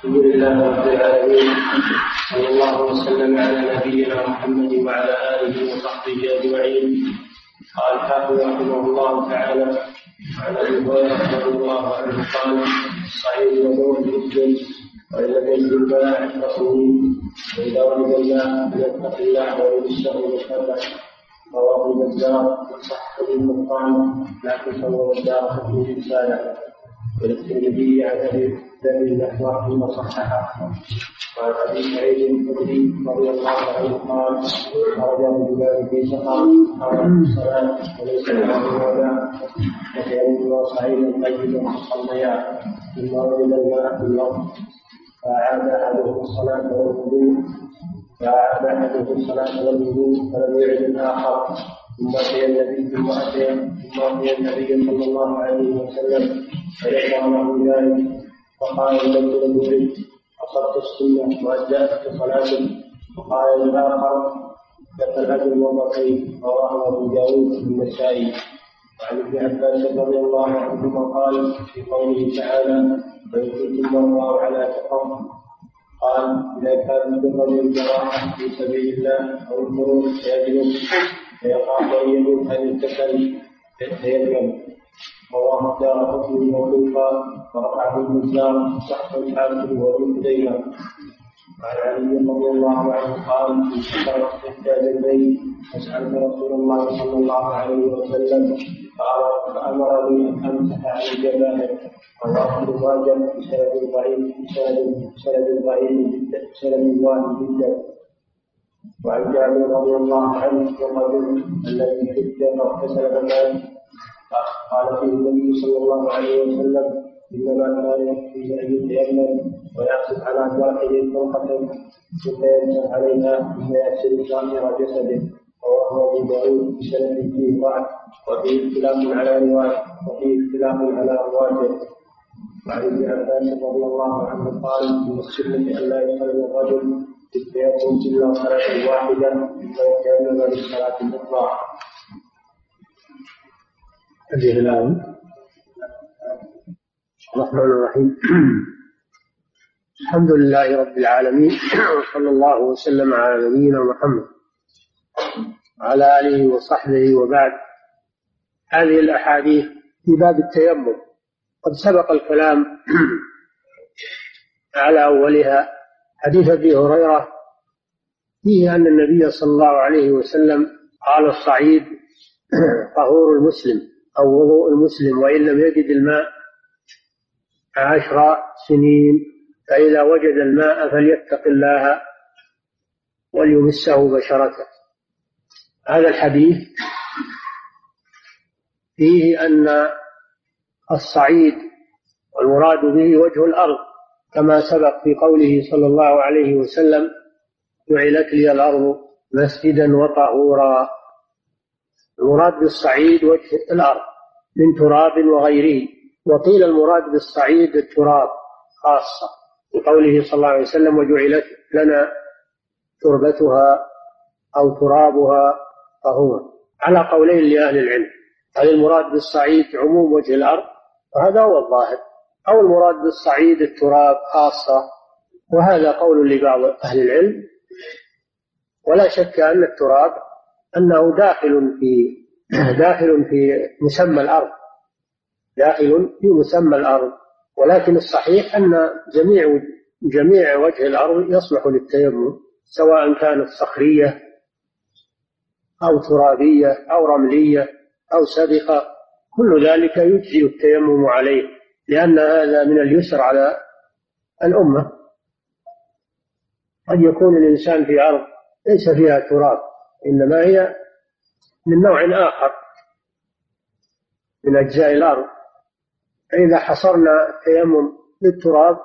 الحمد لله رب العالمين. صلى الله وسلم على نبينا محمد وعلى آله وصحبه أجمعين. قال الحافظ رحمه الله تعالى عن أبي هريرة رضي الله عنه قال صحيح وهو مسلم وإن لم يجد الماء فصوم. وإذا وجد الماء فليتق الله ويمسه بشره رواه البزار وصح القران لكن صور الدار في رساله وللترمذي عن ابي ذر نحوه وصححه وعن ابي سعيد الخدري رضي الله عنه قال خرج رجلان في سفر قال الصلاه وليس له ولا فكانوا صعيدا طيبا فصليا ثم وجد الماء في الأرض فأعاد أحدهم الصلاة والوضوء فأعاد أحدهم الصلاة والوضوء فلم يعد الآخر ثم أتي النبي ثم أتي ثم أتي النبي صلى الله عليه وسلم فذكر له ذلك فقال الرجل المريد أصبت السنة وأجزأت صلاة وقال الآخر لك الأجر مرتين رواه أبو داود النسائي وعن ابن عباس رضي الله عنهما قال في قوله تعالى كنتم مرضى على سفر قال إذا كان الرجل جراحة في سبيل الله أو الخروج فيجلس فيخاف أن يموت عن الكسل فيتيمم رواه الدار قطني موقوفا ورفعه البزار صح الحاكم وابن خزيمة وعن علي رضي الله عنه قال ذكر احتاج الليل فسألت رسول الله صلى الله عليه وسلم. فأمرني أن أمسح عن الجبائر ابن ماجه بسند ضعيف بسند بسند ضعيف جدا بسند واحد جدا. وعن جابر رضي الله عنه الرجل الذي حج فاغتسل فمات قال فيه النبي صلى الله عليه وسلم إنما كان يكفي أن يتيمم ويحسب على واحد فرقه ثم يمسح عليها ثم يغسل ظاهر جسده رواه أبو داود بسند فيه ضعف وفيه اختلاف على رواية وفيه اختلاف على رواته وعن ابن عباس رضي الله عنه قال من السنة أن لا يصلي الرجل بالتيمم إلا صلاة واحدة ويتيمم للصلاه الاخرى الآية الرحمن الرحيم. الحمد لله رب العالمين. وصلى الله وسلم على نبينا محمد. وعلى آله وصحبه وبعد. هذه الأحاديث في باب التيمم. قد سبق الكلام على أولها حديث أبي هريرة. فيه أن النبي صلى الله عليه وسلم قال الصعيد طهور المسلم. أو وضوء المسلم وإن لم يجد الماء عشر سنين فإذا وجد الماء فليتق الله وليمسه بشرته. هذا الحديث فيه أن الصعيد والمراد به وجه الأرض كما سبق في قوله صلى الله عليه وسلم جعلت لي الأرض مسجدا وطهورا. المراد بالصعيد وجه الأرض من تراب وغيره. وقيل المراد بالصعيد التراب خاصة بقوله صلى الله عليه وسلم وجعلت لنا تربتها أو ترابها طهورا على قولين لأهل العلم هل المراد بالصعيد عموم وجه الأرض؟ وهذا هو الظاهر. أو المراد بالصعيد التراب خاصة وهذا قول لبعض أهل العلم. ولا شك أن التراب أنه داخل في داخل في مسمى الأرض. داخل في مسمى الأرض. ولكن الصحيح أن جميع جميع وجه الأرض يصلح للتيمم سواء كانت صخرية أو ترابية أو رملية أو سبقة كل ذلك يجزي التيمم عليه لأن هذا من اليسر على الأمة. قد يكون الإنسان في أرض ليس فيها تراب. إنما هي من نوع آخر من أجزاء الأرض. فإذا حصرنا التيمم بالتراب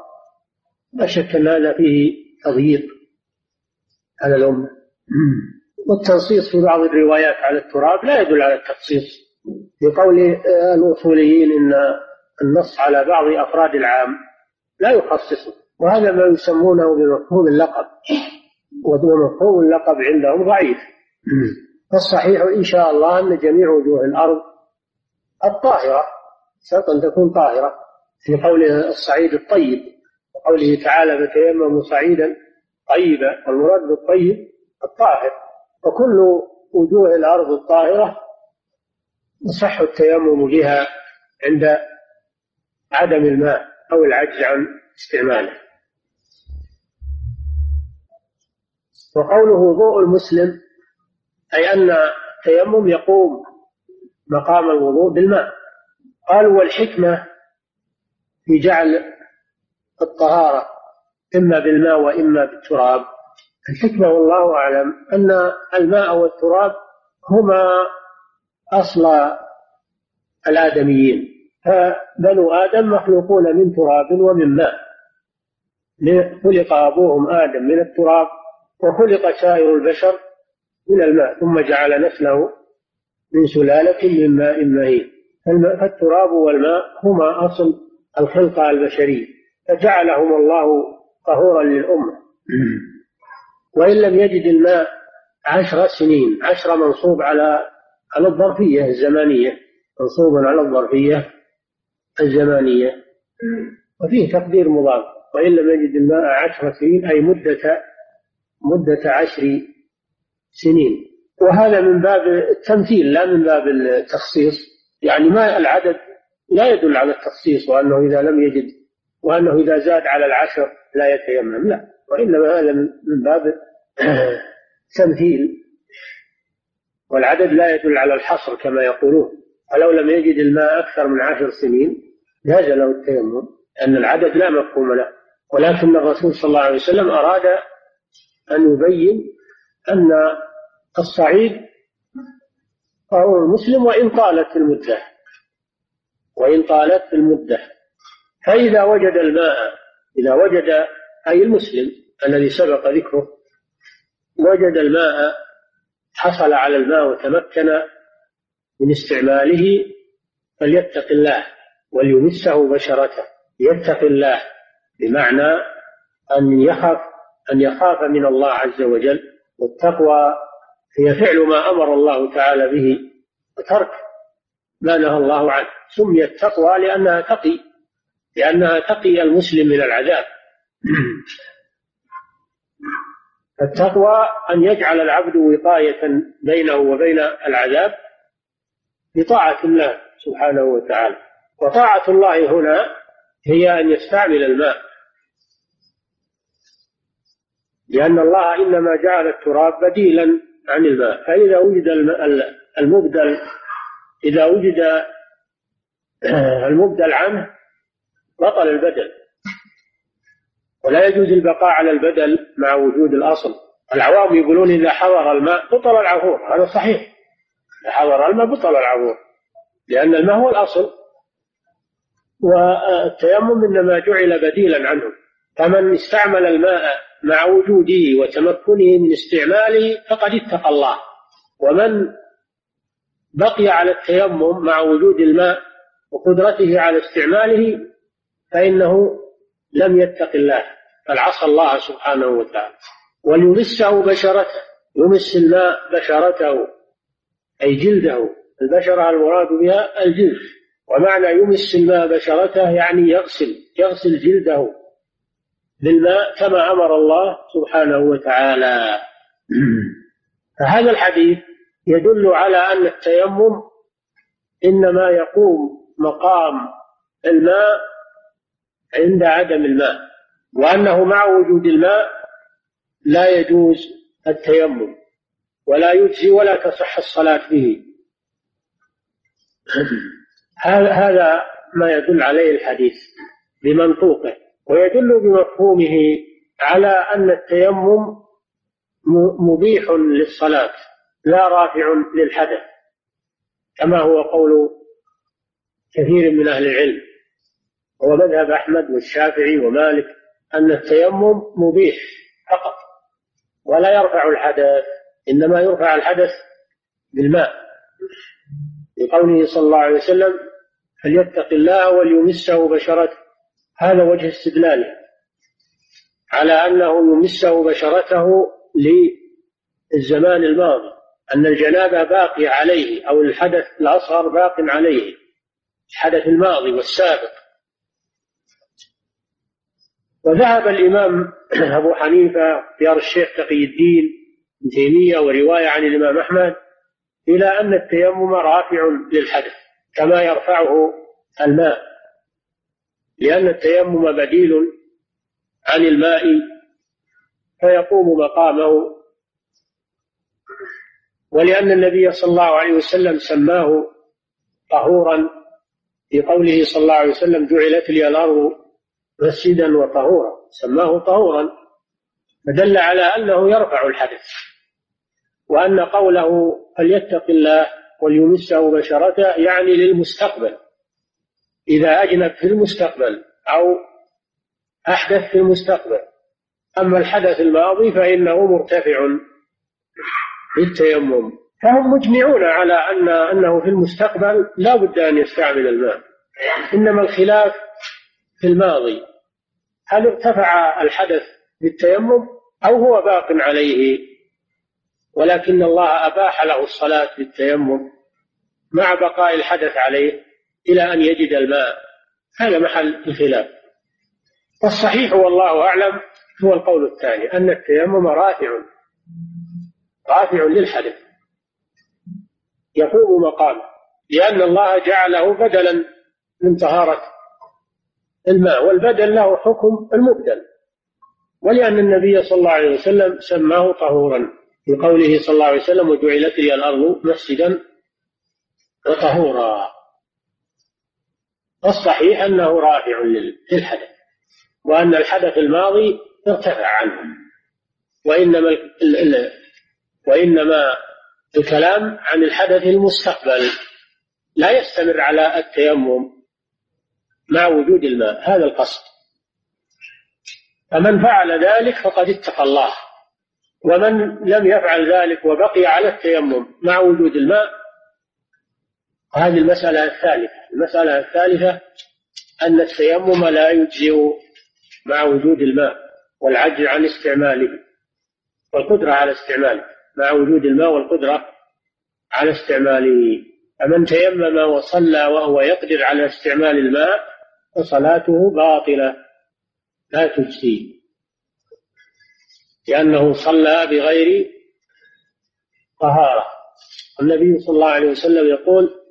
لا شك أن هذا فيه تضييق على الأمة. والتنصيص في بعض الروايات على التراب لا يدل على التخصيص. في قول الأصوليين إن النص على بعض أفراد العام لا يخصصه وهذا ما يسمونه بمفهوم اللقب. ومفهوم اللقب عندهم ضعيف. فالصحيح إن شاء الله أن جميع وجوه الأرض الطاهرة شرط أن تكون طاهرة في قول الصعيد الطيب قوله تعالى فتيمموا صعيدا طيبا. والمراد بالطيب الطاهر. وكل وجوه الأرض الطاهرة يصح التيمم بها عند عدم الماء أو العجز عن استعماله. وقوله وضوء المسلم أي أن التيمم يقوم مقام الوضوء بالماء. قالوا والحكمة في جعل الطهارة إما بالماء وإما بالتراب. الحكمة والله أعلم أن الماء والتراب هما أصل الآدميين. فبنو آدم مخلوقون من تراب ومن ماء. خلق أبوهم آدم من التراب وخلق سائر البشر من الماء ثم جعل نسله من سلالة من ماء مهين. فالتراب والماء هما أصل الخلقة البشرية فجعلهم الله طهورا للأمة. وإن لم يجد الماء عشر سنين عشر منصوب على على الظرفية الزمانية. منصوب على الظرفية الزمانية. وفيه تقدير مضاف. وإن لم يجد الماء عشر سنين أي مدة مدة عشر سنين. وهذا من باب التمثيل لا من باب التخصيص. يعني ما العدد لا يدل على التخصيص وأنه إذا لم يجد وأنه إذا زاد على العشر لا يتيمم لا. وإنما هذا من باب تمثيل والعدد لا يدل على الحصر كما يقولون. ولو لم يجد الماء أكثر من عشر سنين جاز له التيمم أن العدد لا مفهوم له. ولكن الرسول صلى الله عليه وسلم أراد أن يبين أن الصعيد فهو المسلم وإن طالت المدة وإن طالت المدة. فإذا وجد الماء إذا وجد أي المسلم الذي سبق ذكره وجد الماء حصل على الماء وتمكن من استعماله فليتق الله وليمسه بشرته. يتق الله بمعنى أن يخاف أن يخاف من الله عز وجل والتقوى هي فعل ما أمر الله تعالى به وترك ما نهى الله عنه. سميت تقوى لأنها تقي لأنها تقي المسلم من العذاب. التقوى أن يجعل العبد وقاية بينه وبين العذاب بطاعة الله سبحانه وتعالى. وطاعة الله هنا هي أن يستعمل الماء. لأن الله إنما جعل التراب بديلا عن الماء. فإذا وجد المبدل إذا وجد المبدل عنه بطل البدل. ولا يجوز البقاء على البدل مع وجود الأصل. العوام يقولون إذا حضر الماء بطل العفور هذا صحيح. إذا حضر الماء بطل العفور لأن الماء هو الأصل. والتيمم إنما جعل بديلا عنه. فمن استعمل الماء مع وجوده وتمكنه من استعماله فقد اتقى الله. ومن بقي على التيمم مع وجود الماء وقدرته على استعماله فإنه لم يتق الله بل عصى الله سبحانه وتعالى. وليمسه بشرته يمس الماء بشرته أي جلده. البشرة المراد بها الجلد. ومعنى يمس الماء بشرته يعني يغسل يغسل جلده. بالماء كما أمر الله سبحانه وتعالى. فهذا الحديث يدل على أن التيمم إنما يقوم مقام الماء عند عدم الماء وأنه مع وجود الماء لا يجوز التيمم ولا يجزي ولا تصح الصلاة به. هذا ما يدل عليه الحديث بمنطوقه. ويدل بمفهومه على أن التيمم مبيح للصلاة لا رافع للحدث كما هو قول كثير من أهل العلم. هو مذهب أحمد والشافعي ومالك أن التيمم مبيح فقط ولا يرفع الحدث إنما يرفع الحدث بالماء. لقوله صلى الله عليه وسلم فليتق الله وليمسه بشرته هذا وجه استدلاله على أنه يمسه بشرته للزمان الماضي أن الجنابة باقية عليه أو الحدث الأصغر باق عليه الحدث الماضي والسابق. وذهب الإمام أبو حنيفة اختيار الشيخ تقي الدين ابن تيمية ورواية عن الإمام أحمد إلى أن التيمم رافع للحدث كما يرفعه الماء. لأن التيمم بديل عن الماء فيقوم مقامه. ولأن النبي صلى الله عليه وسلم سماه طهورا في قوله صلى الله عليه وسلم جعلت لي الأرض مسجدا وطهورا سماه طهورا. فدل على أنه يرفع الحدث وأن قوله فليتق الله وليمسه بشرته يعني للمستقبل. إذا أجنب في المستقبل أو أحدث في المستقبل. أما الحدث الماضي فإنه مرتفع بالتيمم فهم مجمعون على أن أنه في المستقبل لا بد أن يستعمل الماء. إنما الخلاف في الماضي. هل ارتفع الحدث بالتيمم أو هو باق عليه؟ ولكن الله أباح له الصلاة بالتيمم مع بقاء الحدث عليه. إلى أن يجد الماء. هذا محل الخلاف. والصحيح والله أعلم هو القول الثاني أن التيمم رافع. رافع للحدث. يقوم مقامه لأن الله جعله بدلا من طهارة الماء والبدل له حكم المبدل. ولأن النبي صلى الله عليه وسلم سماه طهورا. في قوله صلى الله عليه وسلم وجعلت لي الأرض مسجدا وطهورا. الصحيح أنه رافع للحدث وأن الحدث الماضي ارتفع عنه. وإنما وإنما الكلام عن الحدث المستقبل لا يستمر على التيمم مع وجود الماء هذا القصد. فمن فعل ذلك فقد اتقى الله ومن لم يفعل ذلك وبقي على التيمم مع وجود الماء هذه المسألة الثالثة. المسألة الثالثة أن التيمم لا يجزئ مع وجود الماء والعجز عن استعماله والقدرة على استعماله مع وجود الماء والقدرة على استعماله. فمن تيمم وصلى وهو يقدر على استعمال الماء فصلاته باطلة لا تجزي لأنه صلى بغير طهارة. النبي صلى الله عليه وسلم يقول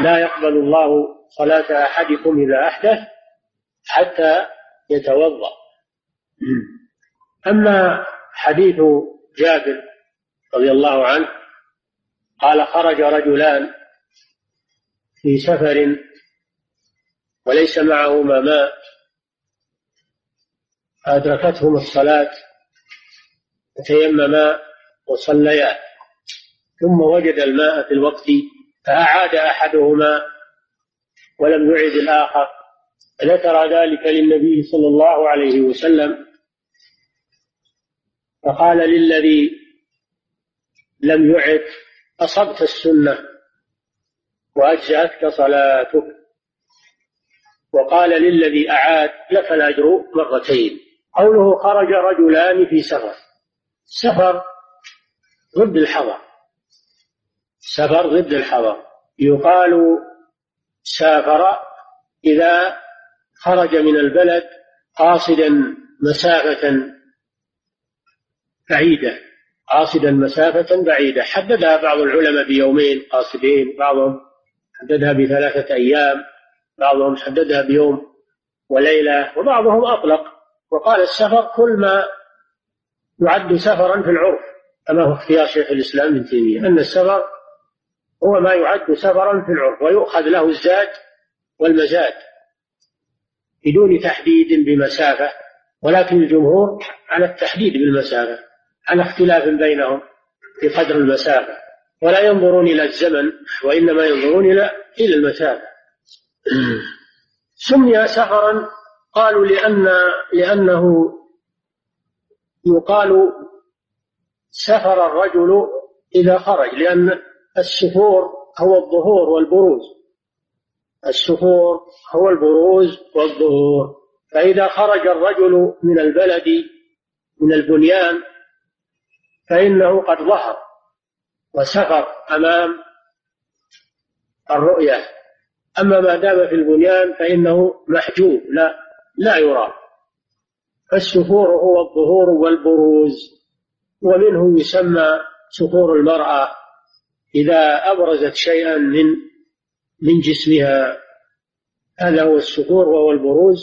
لا يقبل الله صلاة أحدكم إذا أحدث حتى يتوضأ. أما حديث جابر رضي الله عنه قال خرج رجلان في سفر وليس معهما ماء أدركتهم الصلاة فتيمما وصليا ثم وجد الماء في الوقت فأعاد أحدهما ولم يعد الآخر. ذكر ذلك للنبي صلى الله عليه وسلم. فقال للذي لم يعد أصبت السنة وأجزأتك صلاتك. وقال للذي أعاد لك الأجر مرتين. قوله خرج رجلان في سفر. سفر ضد الحضر. سفر ضد الحضر. يقال سافر إذا خرج من البلد قاصدا مسافة بعيدة. قاصدا مسافة بعيدة. حددها بعض العلماء بيومين قاصدين بعضهم حددها بثلاثة أيام بعضهم حددها بيوم وليلة وبعضهم أطلق. وقال السفر كل ما يعد سفرا في العرف كما هو اختيار شيخ الإسلام ابن تيمية. أن السفر هو ما يعد سفرا في العرف ويؤخذ له الزاد والمزاد بدون تحديد بمسافة ولكن الجمهور على التحديد بالمسافة على اختلاف بينهم في قدر المسافة. ولا ينظرون إلى الزمن وإنما ينظرون إلى إلى المسافة. سمي سفرا قالوا لأن لأنه يقال سفر الرجل إذا خرج لأن السفور هو الظهور والبروز السفور هو البروز والظهور. فإذا خرج الرجل من البلد من البنيان فإنه قد ظهر وسفر أمام الرؤية أما ما دام في البنيان فإنه محجوب لا لا يرى. فالسفور هو الظهور والبروز ومنه يسمى سفور المرأة. إذا أبرزت شيئا من من جسمها هذا هو السفور وهو البروز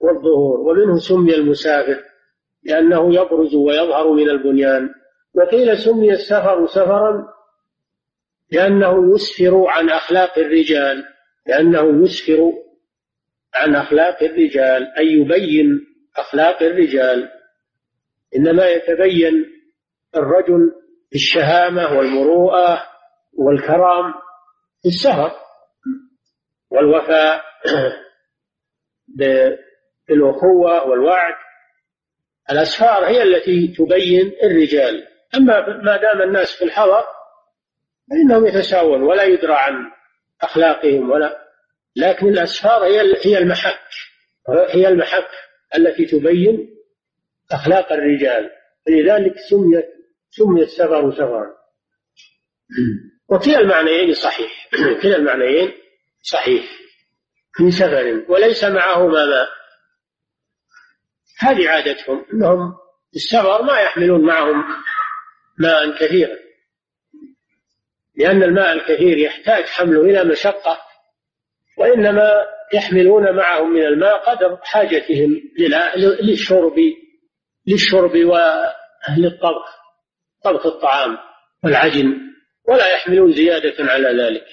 والظهور ومنه سمي المسافر لأنه يبرز ويظهر من البنيان. وقيل سمي السفر سفرا لأنه يسفر عن أخلاق الرجال لأنه يسفر عن أخلاق الرجال أي يبين أخلاق الرجال. إنما يتبين الرجل بالشهامة والمروءة والكرم في السفر والوفاء بالأخوة والوعد. الأسفار هي التي تبين الرجال. أما ما دام الناس في الحضر فإنهم يتساوون ولا يدرى عن أخلاقهم ولا لكن الأسفار هي هي المحك هي المحك التي تبين أخلاق الرجال. فلذلك سميت سمي السفر سفرا وكلا المعنيين صحيح. كلا المعنيين صحيح. في سفر. وليس معهما ماء هذه عادتهم إنهم السفر ما يحملون معهم ماء كثيرا. لأن الماء الكثير يحتاج حمله إلى مشقة وإنما يحملون معهم من الماء قدر حاجتهم للشرب للشرب وللطبخ طبخ الطعام والعجن. ولا يحملون زيادة على ذلك.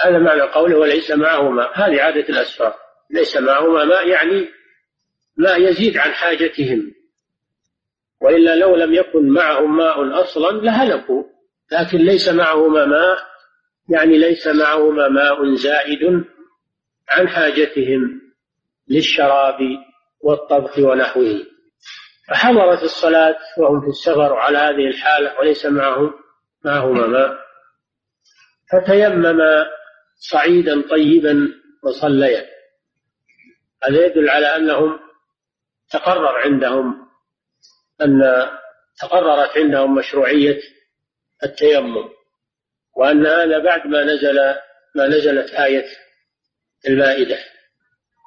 هذا معنى قوله وليس معه ماء هذه عادة الأسفار. ليس معهما ماء يعني ما يزيد عن حاجتهم. وإلا لو لم يكن معهم ماء أصلا لهلكوا. لكن ليس معهما ماء يعني ليس معهما ماء زائد عن حاجتهم للشراب والطبخ ونحوه. فحضرت الصلاة وهم في السفر على هذه الحالة وليس معهم معهما ماء فتيمم صعيدا طيبا وصليا. هذا يدل على أنهم تقرر عندهم أن تقررت عندهم مشروعية التيمم. وأن هذا بعد ما نزل ما نزلت آية المائدة.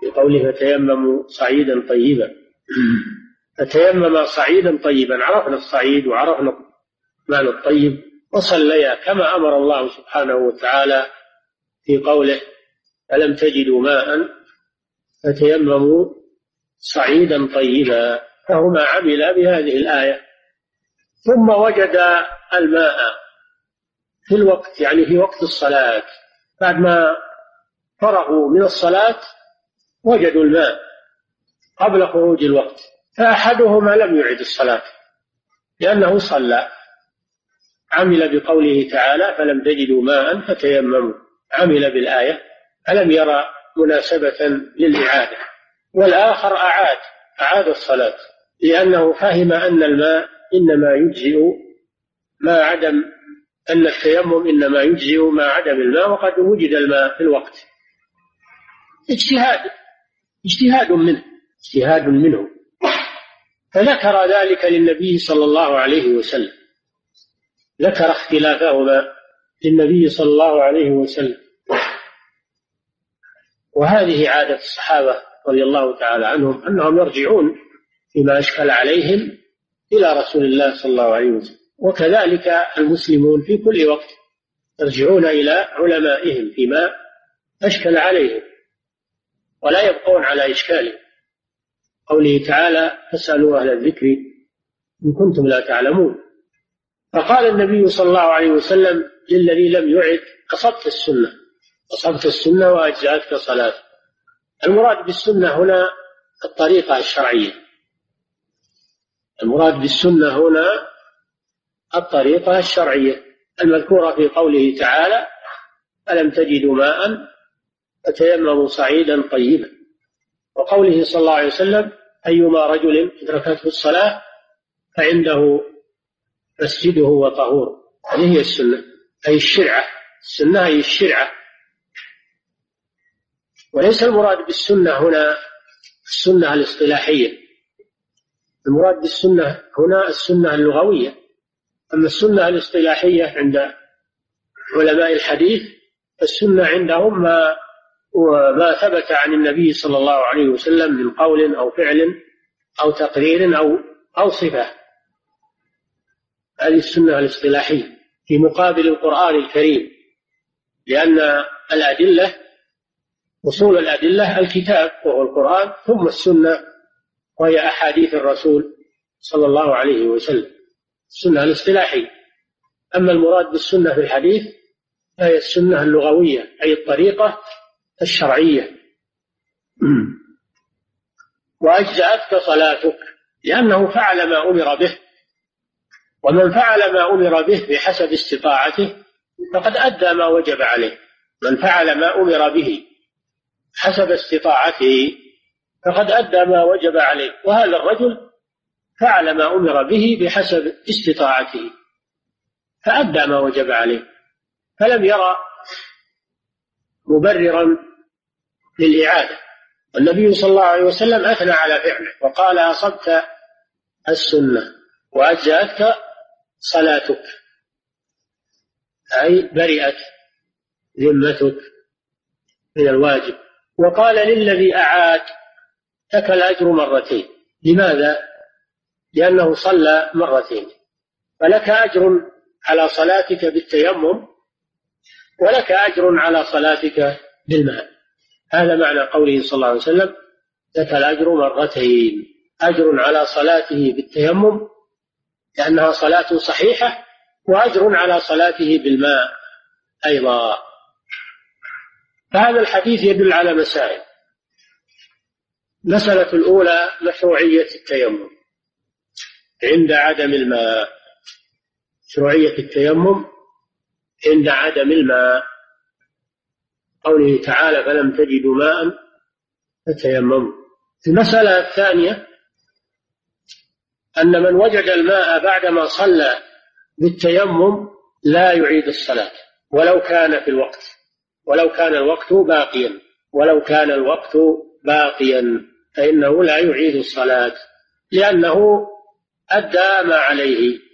بقوله فتيمموا صعيدا طيبا. فتيمم صعيدا طيبا عرفنا الصعيد وعرفنا معنى الطيب وصليا كما أمر الله سبحانه وتعالى في قوله ألم تجدوا ماء فتيمموا صعيدا طيبا؟ فهما عملا بهذه الآية. ثم وجد الماء في الوقت يعني في وقت الصلاة. بعد ما فرغوا من الصلاة وجدوا الماء قبل خروج الوقت. فأحدهما لم يعد الصلاة لأنه صلى. عمل بقوله تعالى فلم تجدوا ماء فتيمموا. عمل بالآية ألم يرى مناسبة للإعادة؟ والآخر أعاد أعاد الصلاة. لأنه فهم أن الماء إنما يجزئ ما عدم أن التيمم إنما يجزئ ما عدم الماء وقد وجد الماء في الوقت. اجتهاد اجتهاد منه اجتهاد منه. فذكر ذلك للنبي صلى الله عليه وسلم. ذكر اختلافهما للنبي صلى الله عليه وسلم. وهذه عادة الصحابة رضي الله تعالى عنهم أنهم يرجعون فيما أشكل عليهم إلى رسول الله صلى الله عليه وسلم. وكذلك المسلمون في كل وقت يرجعون إلى علمائهم فيما أشكل عليهم. ولا يبقون على إشكالهم. قوله تعالى فاسألوا أهل الذكر إن كنتم لا تعلمون. فقال النبي صلى الله عليه وسلم للذي لم يعد أصبت السنة أصبت السنة وأجزأتك صلاة. المراد بالسنة هنا الطريقة الشرعية. المراد بالسنة هنا الطريقة الشرعية المذكورة في قوله تعالى ألم تجدوا ماء فتيمموا صعيدا طيبا. وقوله صلى الله عليه وسلم أيما رجل أدركته الصلاة فعنده مسجده وطهور. هذه هي السنة أي الشرعة. السنة هي الشرعة. وليس المراد بالسنة هنا السنة الاصطلاحية. المراد بالسنة هنا السنة اللغوية. أما السنة الاصطلاحية عند علماء الحديث السنة عندهم ما وما ثبت عن النبي صلى الله عليه وسلم من قول أو فعل أو تقرير أو أو صفة. هذه السنة الاصطلاحية في مقابل القرآن الكريم لأن الأدلة أصول الأدلة الكتاب وهو القرآن ثم السنة وهي أحاديث الرسول صلى الله عليه وسلم. السنة الاصطلاحية. أما المراد بالسنة في الحديث فهي السنة اللغوية أي الطريقة الشرعية. وأجزأتك صلاتك لأنه فعل ما أمر به. ومن فعل ما أمر به بحسب استطاعته فقد أدى ما وجب عليه. من فعل ما أمر به حسب استطاعته فقد أدى ما وجب عليه. وهذا الرجل فعل ما أمر به بحسب استطاعته فأدى ما وجب عليه. فلم يرى مبررا للإعادة. النبي صلى الله عليه وسلم أثنى على فعله وقال أصبت السنة وأجزأتك صلاتك. أي برئت ذمتك من الواجب. وقال للذي أعاد لك الأجر مرتين. لماذا؟ لأنه صلى مرتين. فلك أجر على صلاتك بالتيمم ولك أجر على صلاتك بالماء. هذا معنى قوله صلى الله عليه وسلم لك الأجر مرتين أجر على صلاته بالتيمم لأنها صلاة صحيحة وأجر على صلاته بالماء أيضا. فهذا الحديث يدل على مسائل. المسألة الأولى مشروعية التيمم عند عدم الماء. مشروعية التيمم عند عدم الماء. قوله تعالى فلم تجدوا ماء فتيمموا. المسألة الثانية أن من وجد الماء بعدما صلى بالتيمم لا يعيد الصلاة ولو كان في الوقت ولو كان الوقت باقيا ولو كان الوقت باقيا فإنه لا يعيد الصلاة لأنه أدى ما عليه.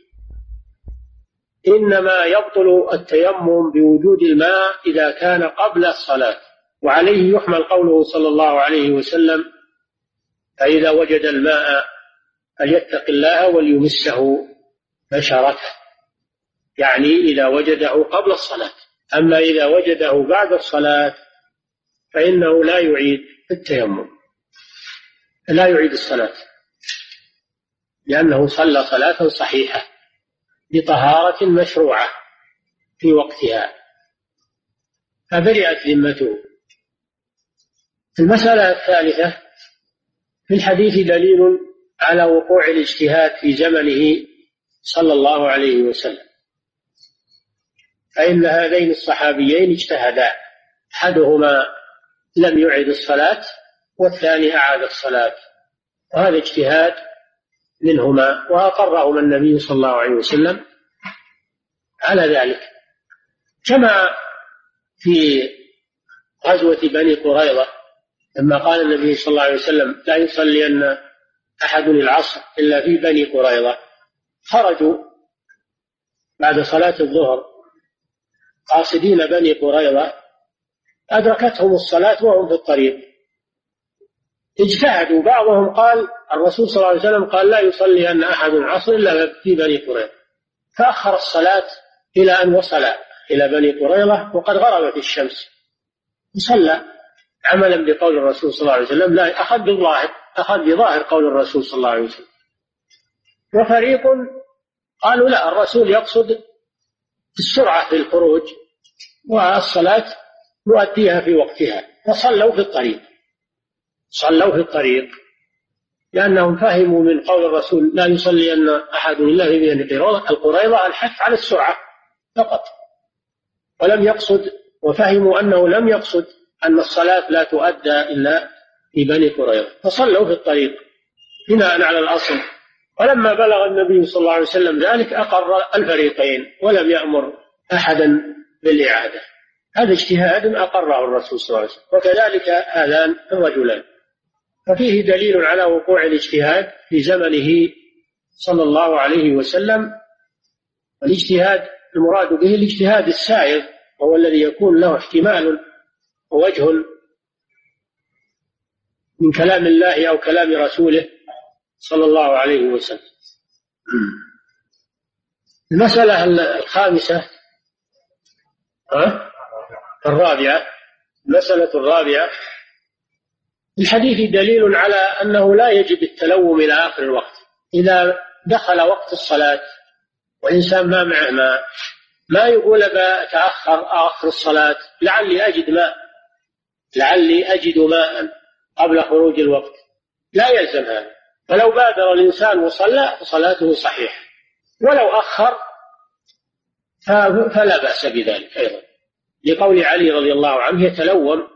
إنما يبطل التيمم بوجود الماء إذا كان قبل الصلاة. وعليه يحمل قوله صلى الله عليه وسلم فإذا وجد الماء فليتق الله وليمسه بشرته. يعني إذا وجده قبل الصلاة. أما إذا وجده بعد الصلاة فإنه لا يعيد التيمم لا يعيد الصلاة لأنه صلى صلاة صحيحة. بطهارة مشروعة في وقتها. فبرئت ذمته. المسألة الثالثة في الحديث دليل على وقوع الاجتهاد في زمنه صلى الله عليه وسلم. فإن هذين الصحابيين اجتهدا. أحدهما لم يعد الصلاة والثاني أعاد الصلاة. وهذا اجتهاد منهما وأقرهما النبي صلى الله عليه وسلم على ذلك. كما في غزوة بني قريظة لما قال النبي صلى الله عليه وسلم لا يصلين أحد العصر إلا في بني قريظة خرجوا بعد صلاة الظهر قاصدين بني قريظة أدركتهم الصلاة وهم في الطريق. اجتهدوا. بعضهم قال الرسول صلى الله عليه وسلم قال لا يصلي أن أحد العصر إلا في بني قريظة. فأخر الصلاة إلى أن وصل إلى بني قريظة وقد غربت الشمس. صلى عملا بقول الرسول صلى الله عليه وسلم لا أخذ بالظاهر أخذ بظاهر قول الرسول صلى الله عليه وسلم. وفريق قالوا لا الرسول يقصد السرعة في الخروج والصلاة نؤديها في وقتها. فصلوا في الطريق. صلوا في الطريق لأنهم فهموا من قول الرسول لا يصلي أن أحد إلا في بين القريضة الحث على السرعة فقط ولم يقصد وفهموا أنه لم يقصد أن الصلاة لا تؤدى إلا في بني قريظة. فصلوا في الطريق بناء على الأصل. ولما بلغ النبي صلى الله عليه وسلم ذلك أقر الفريقين ولم يأمر أحدا بالإعادة. هذا اجتهاد أقره الرسول صلى الله عليه وسلم. وكذلك هذان الرجلان. ففيه دليل على وقوع الاجتهاد في زمنه صلى الله عليه وسلم الاجتهاد المراد به الاجتهاد السائر وهو الذي يكون له احتمال ووجه من كلام الله أو كلام رسوله صلى الله عليه وسلم المسألة الخامسة ها؟ الرابعة المسألة الرابعة الحديث دليل على أنه لا يجب التلوم إلى آخر الوقت. إذا دخل وقت الصلاة وإنسان ما معه ماء ما يقول بتأخر آخر الصلاة لعلي أجد ماء لعلي أجد ماء قبل خروج الوقت. لا يلزم هذا. فلو بادر الإنسان وصلى فصلاته صحيحة. ولو أخر فلا بأس بذلك أيضا. لقول علي رضي الله عنه يتلوم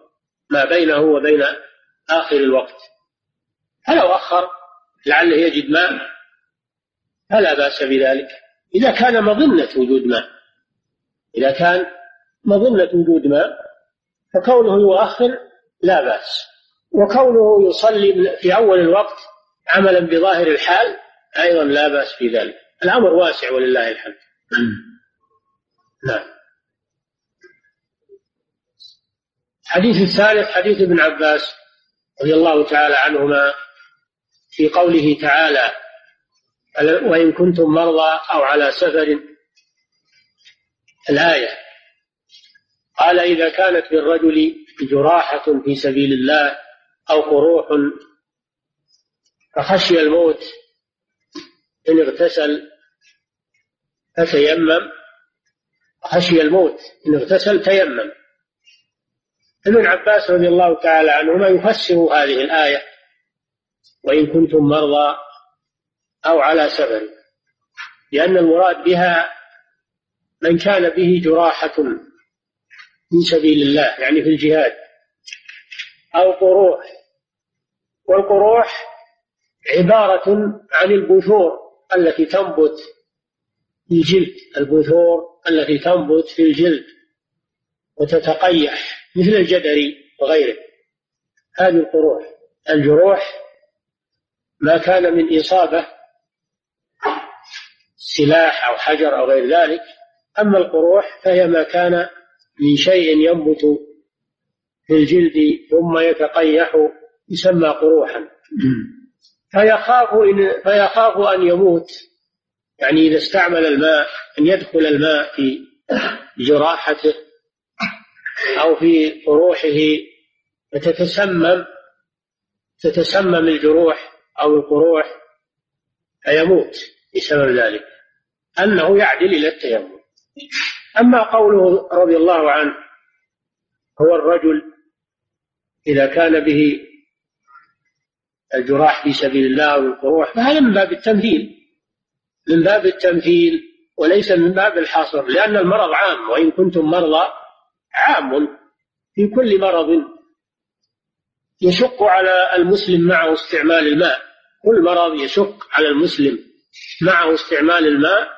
ما بينه وبين آخر الوقت. فلو أخر لعله يجد ماء فلا بأس بذلك. إذا كان مظنة وجود ماء. إذا كان مظنة وجود ماء فكونه يؤخر لا بأس. وكونه يصلي في أول الوقت عملا بظاهر الحال أيضا لا بأس في ذلك. الأمر واسع ولله الحمد. نعم. الحديث الثالث حديث ابن عباس. رضي الله تعالى عنهما في قوله تعالى وإن كنتم مرضى أو على سفر؟ الآية قال إذا كانت للرجل جراحة في سبيل الله أو قروح فخشي الموت إن اغتسل فتيمم. خشي الموت إن اغتسل تيمم. ابن عباس رضي الله تعالى عنهما يفسر هذه الآية وإن كنتم مرضى أو على سفر لأن المراد بها من كان به جراحة في سبيل الله يعني في الجهاد أو قروح والقروح عبارة عن البثور التي تنبت في الجلد البثور التي تنبت في الجلد وتتقيح. مثل الجدري وغيره. هذه القروح. الجروح ما كان من إصابة سلاح أو حجر أو غير ذلك. أما القروح فهي ما كان من شيء ينبت في الجلد ثم يتقيح يسمى قروحا. فيخاف إن فيخاف أن يموت. يعني إذا استعمل الماء أن يدخل الماء في جراحته أو في قروحه فتتسمم تتسمم الجروح أو القروح فيموت بسبب ذلك. أنه يعدل إلى التيمم. أما قوله رضي الله عنه هو الرجل إذا كان به الجراح في سبيل الله والقروح فهذا من باب التمثيل من باب التمثيل وليس من باب الحصر لأن المرض عام وإن كنتم مرضى عام في كل مرض يشق على المسلم معه استعمال الماء. كل مرض يشق على المسلم معه استعمال الماء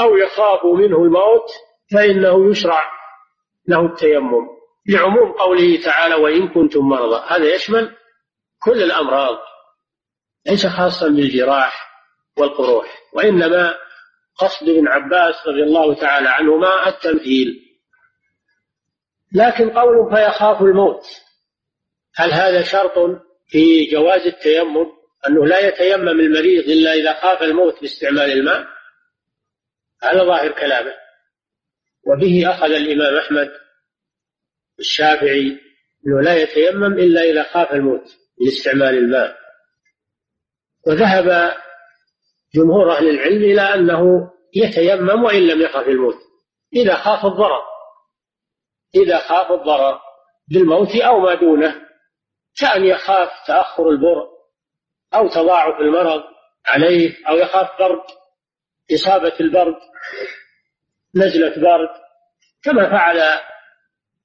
أو يخاف منه الموت فإنه يشرع له التيمم. لعموم قوله تعالى وإن كنتم مرضى هذا يشمل كل الأمراض ليس خاصا بالجراح والقروح وإنما قصد ابن عباس رضي الله تعالى عنهما التمثيل. لكن قول فيخاف الموت هل هذا شرط في جواز التيمم؟ أنه لا يتيمم المريض إلا إذا خاف الموت باستعمال الماء؟ هذا ظاهر كلامه. وبه أخذ الإمام أحمد الشافعي أنه لا يتيمم إلا إذا خاف الموت من استعمال الماء. وذهب جمهور أهل العلم إلى أنه يتيمم وإن لم يخف الموت. إذا خاف الضرر. إذا خاف الضرر بالموت أو ما دونه كأن يخاف تأخر البر أو تضاعف المرض عليه أو يخاف برد إصابة البرد نزلة برد كما فعل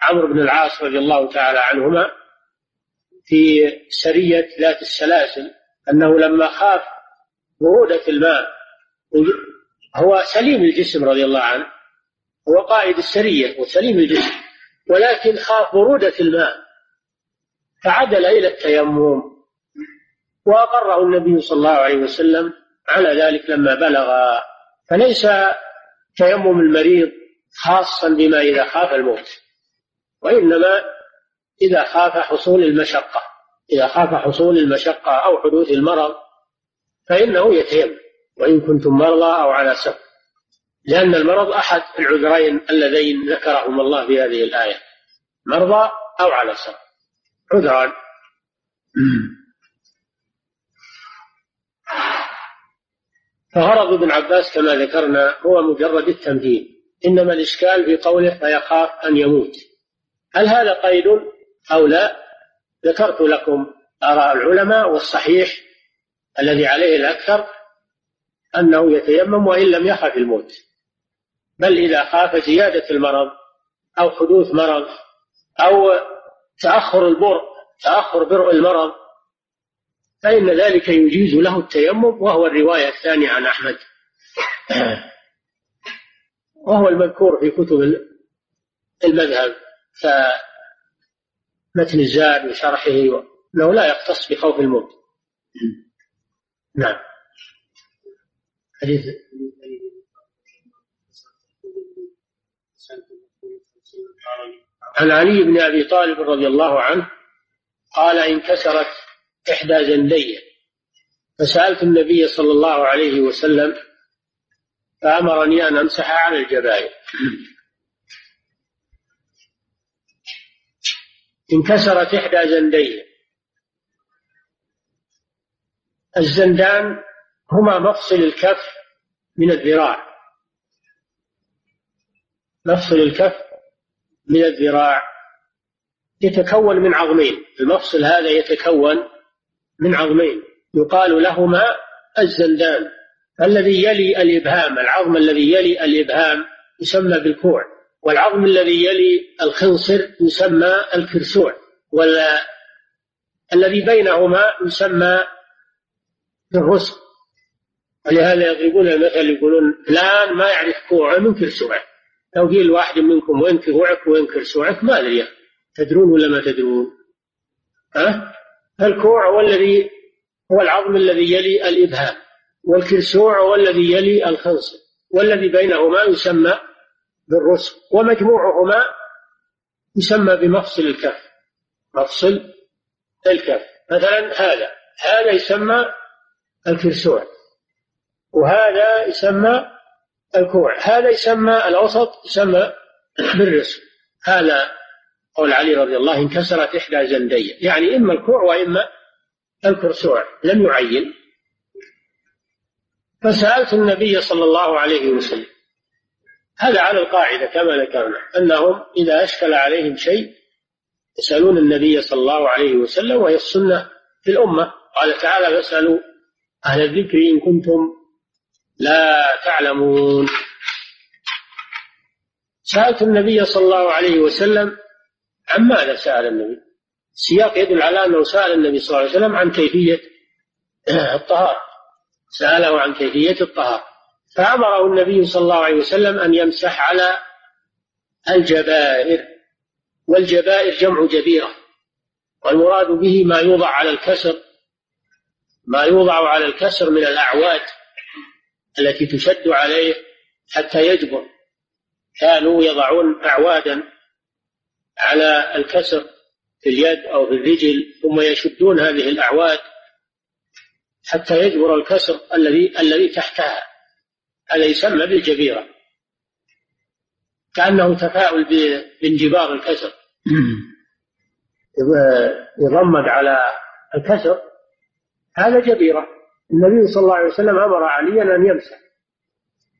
عمرو بن العاص رضي الله تعالى عنهما في سرية ذات السلاسل أنه لما خاف برودة الماء هو سليم الجسم رضي الله عنه هو قائد السرية وسليم الجسم. ولكن خاف برودة الماء فعدل إلى التيمم وأقره النبي صلى الله عليه وسلم على ذلك لما بلغ. فليس تيمم المريض خاصا بما إذا خاف الموت وإنما إذا خاف حصول المشقة إذا خاف حصول المشقة أو حدوث المرض فإنه يتيمم وإن كنتم مرضى أو على سفر. لأن المرض أحد العذرين اللذين ذكرهما الله في هذه الآية. مرضى أو على سفر عذران. فغرض ابن عباس كما ذكرنا هو مجرد التمثيل إنما الإشكال في قوله فيخاف أن يموت. هل هذا قيد أو لا؟ ذكرت لكم آراء العلماء والصحيح الذي عليه الأكثر أنه يتيمم وإن لم يخف الموت. بل إذا خاف زيادة المرض أو حدوث مرض أو تأخر البرء تأخر برء المرض فإن ذلك يجيز له التيمم وهو الرواية الثانية عن أحمد. وهو المذكور في كتب المذهب كمتن الزاد وشرحه أنه لا يختص بخوف الموت. نعم. حديث عن علي بن أبي طالب رضي الله عنه قال انكسرت إحدى زندي فسألت النبي صلى الله عليه وسلم فأمرني أن أمسح على الجبائر انكسرت إحدى زندي الزندان هما مفصل الكف من الذراع. مفصل الكف من الذراع. يتكون من عظمين. المفصل هذا يتكون من عظمين. يقال لهما الزندان. الذي يلي الإبهام العظم الذي يلي الإبهام يسمى بالكوع. والعظم الذي يلي الخنصر يسمى الكرسوع. والذي بينهما يسمى بالرسل ولهذا يضربون المثل يقولون فلان ما يعرف كوعه من كرسوعه لو قيل واحد منكم وين كوعك وين كرسوعك ما أدري تدرون ولا ما تدرون؟ ها؟ الكوع هو الذي هو العظم الذي يلي الإبهام والكرسوع هو الذي يلي الخنصر والذي بينهما يسمى بالرسل ومجموعهما يسمى بمفصل الكف مفصل الكف مثلا هذا هذا يسمى الكرسوع وهذا يسمى الكوع. هذا يسمى الوسط يسمى بالرسم. هذا قول علي رضي الله انكسرت إحدى زندي. يعني إما الكوع وإما الكرسوع. لم يعين. فسألت النبي صلى الله عليه وسلم. هذا على القاعدة كما ذكرنا أنهم إذا أشكل عليهم شيء يسألون النبي صلى الله عليه وسلم وهي السنة في الأمة. قال تعالى فاسألوا أهل الذكر إن كنتم لا تعلمون. سألت النبي صلى الله عليه وسلم عن ماذا سأل النبي؟ السياق يدل على أنه سأل النبي صلى الله عليه وسلم عن كيفية الطهارة. سأله عن كيفية الطهارة. فأمره النبي صلى الله عليه وسلم أن يمسح على الجبائر والجبائر جمع جبيرة. والمراد به ما يوضع على الكسر ما يوضع على الكسر من الأعواد. التي تشد عليه حتى يجبر. كانوا يضعون أعوادا على الكسر في اليد أو في الرجل ثم يشدون هذه الأعواد حتى يجبر الكسر الذي الذي تحتها. هذا يسمى بالجبيرة. كأنه تفاؤل بانجبار الكسر. يضمد على الكسر. هذا جبيرة. النبي صلى الله عليه وسلم أمر عليا أن يمسح.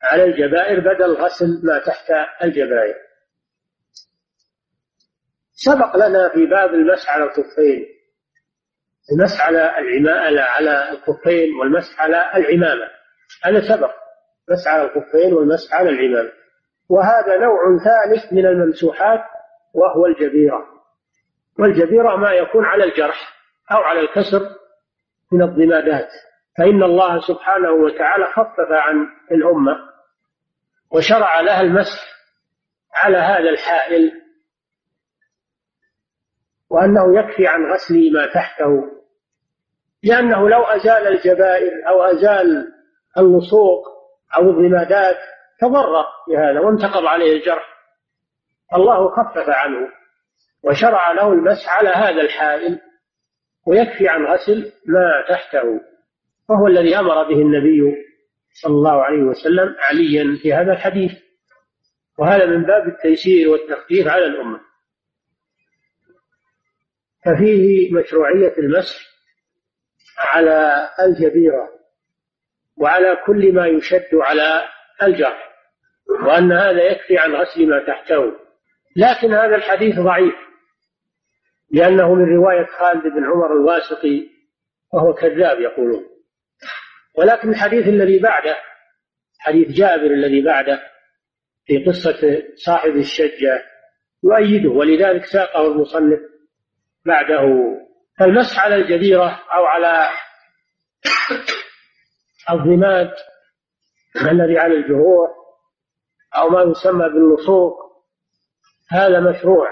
على الجبائر بدل غسل ما تحت الجبائر. سبق لنا في باب المسح على الكفين المسح على العمامة على الكفين والمسح على العمامة. هذا سبق. مسح على الكفين والمسح على العمامة. وهذا نوع ثالث من الممسوحات وهو الجبيرة. والجبيرة ما يكون على الجرح أو على الكسر من الضمادات. فإن الله سبحانه وتعالى خفف عن الأمة وشرع لها المسح على هذا الحائل وأنه يكفي عن غسل ما تحته لأنه لو أزال الجبائر أو أزال اللصوق أو الضمادات تضرر بهذا وانتقض عليه الجرح. الله خفف عنه وشرع له المسح على هذا الحائل ويكفي عن غسل ما تحته. وهو الذي أمر به النبي صلى الله عليه وسلم عليا في هذا الحديث. وهذا من باب التيسير والتخفيف على الأمة. ففيه مشروعية المسح على الجبيرة وعلى كل ما يشد على الجرح وأن هذا يكفي عن غسل ما تحته. لكن هذا الحديث ضعيف لأنه من رواية خالد بن عمر الواسطي وهو كذاب يقولون. ولكن الحديث الذي بعده حديث جابر الذي بعده في قصة صاحب الشجة يؤيده ولذلك ساقه المصنف بعده. فالمسح على الجبيرة أو على الضماد الذي على الجروح أو ما يسمى باللصوق هذا مشروع.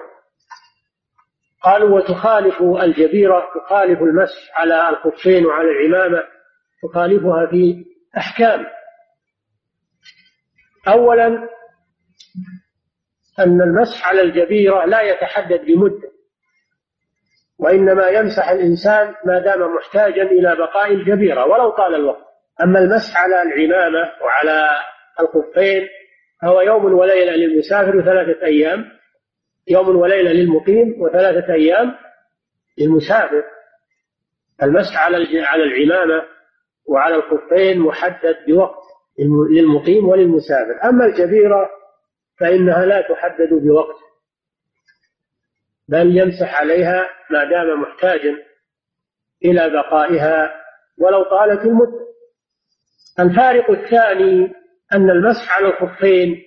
قالوا وتخالف الجبيرة تخالف المسح على الخفين وعلى العمامة. تخالفها في أحكام. أولا أن المسح على الجبيرة لا يتحدد بمدة وإنما يمسح الإنسان ما دام محتاجا إلى بقاء الجبيرة ولو طال الوقت. أما المسح على العمامة وعلى الخفين فهو يوم وليلة للمسافر وثلاثة أيام يوم وليلة للمقيم وثلاثة أيام للمسافر. المسح على على العمامة وعلى الخفين محدد بوقت للمقيم وللمسافر. أما الجبيرة فإنها لا تحدد بوقت بل يمسح عليها ما دام محتاجا إلى بقائها ولو طالت المدة. الفارق الثاني أن المسح على الخفين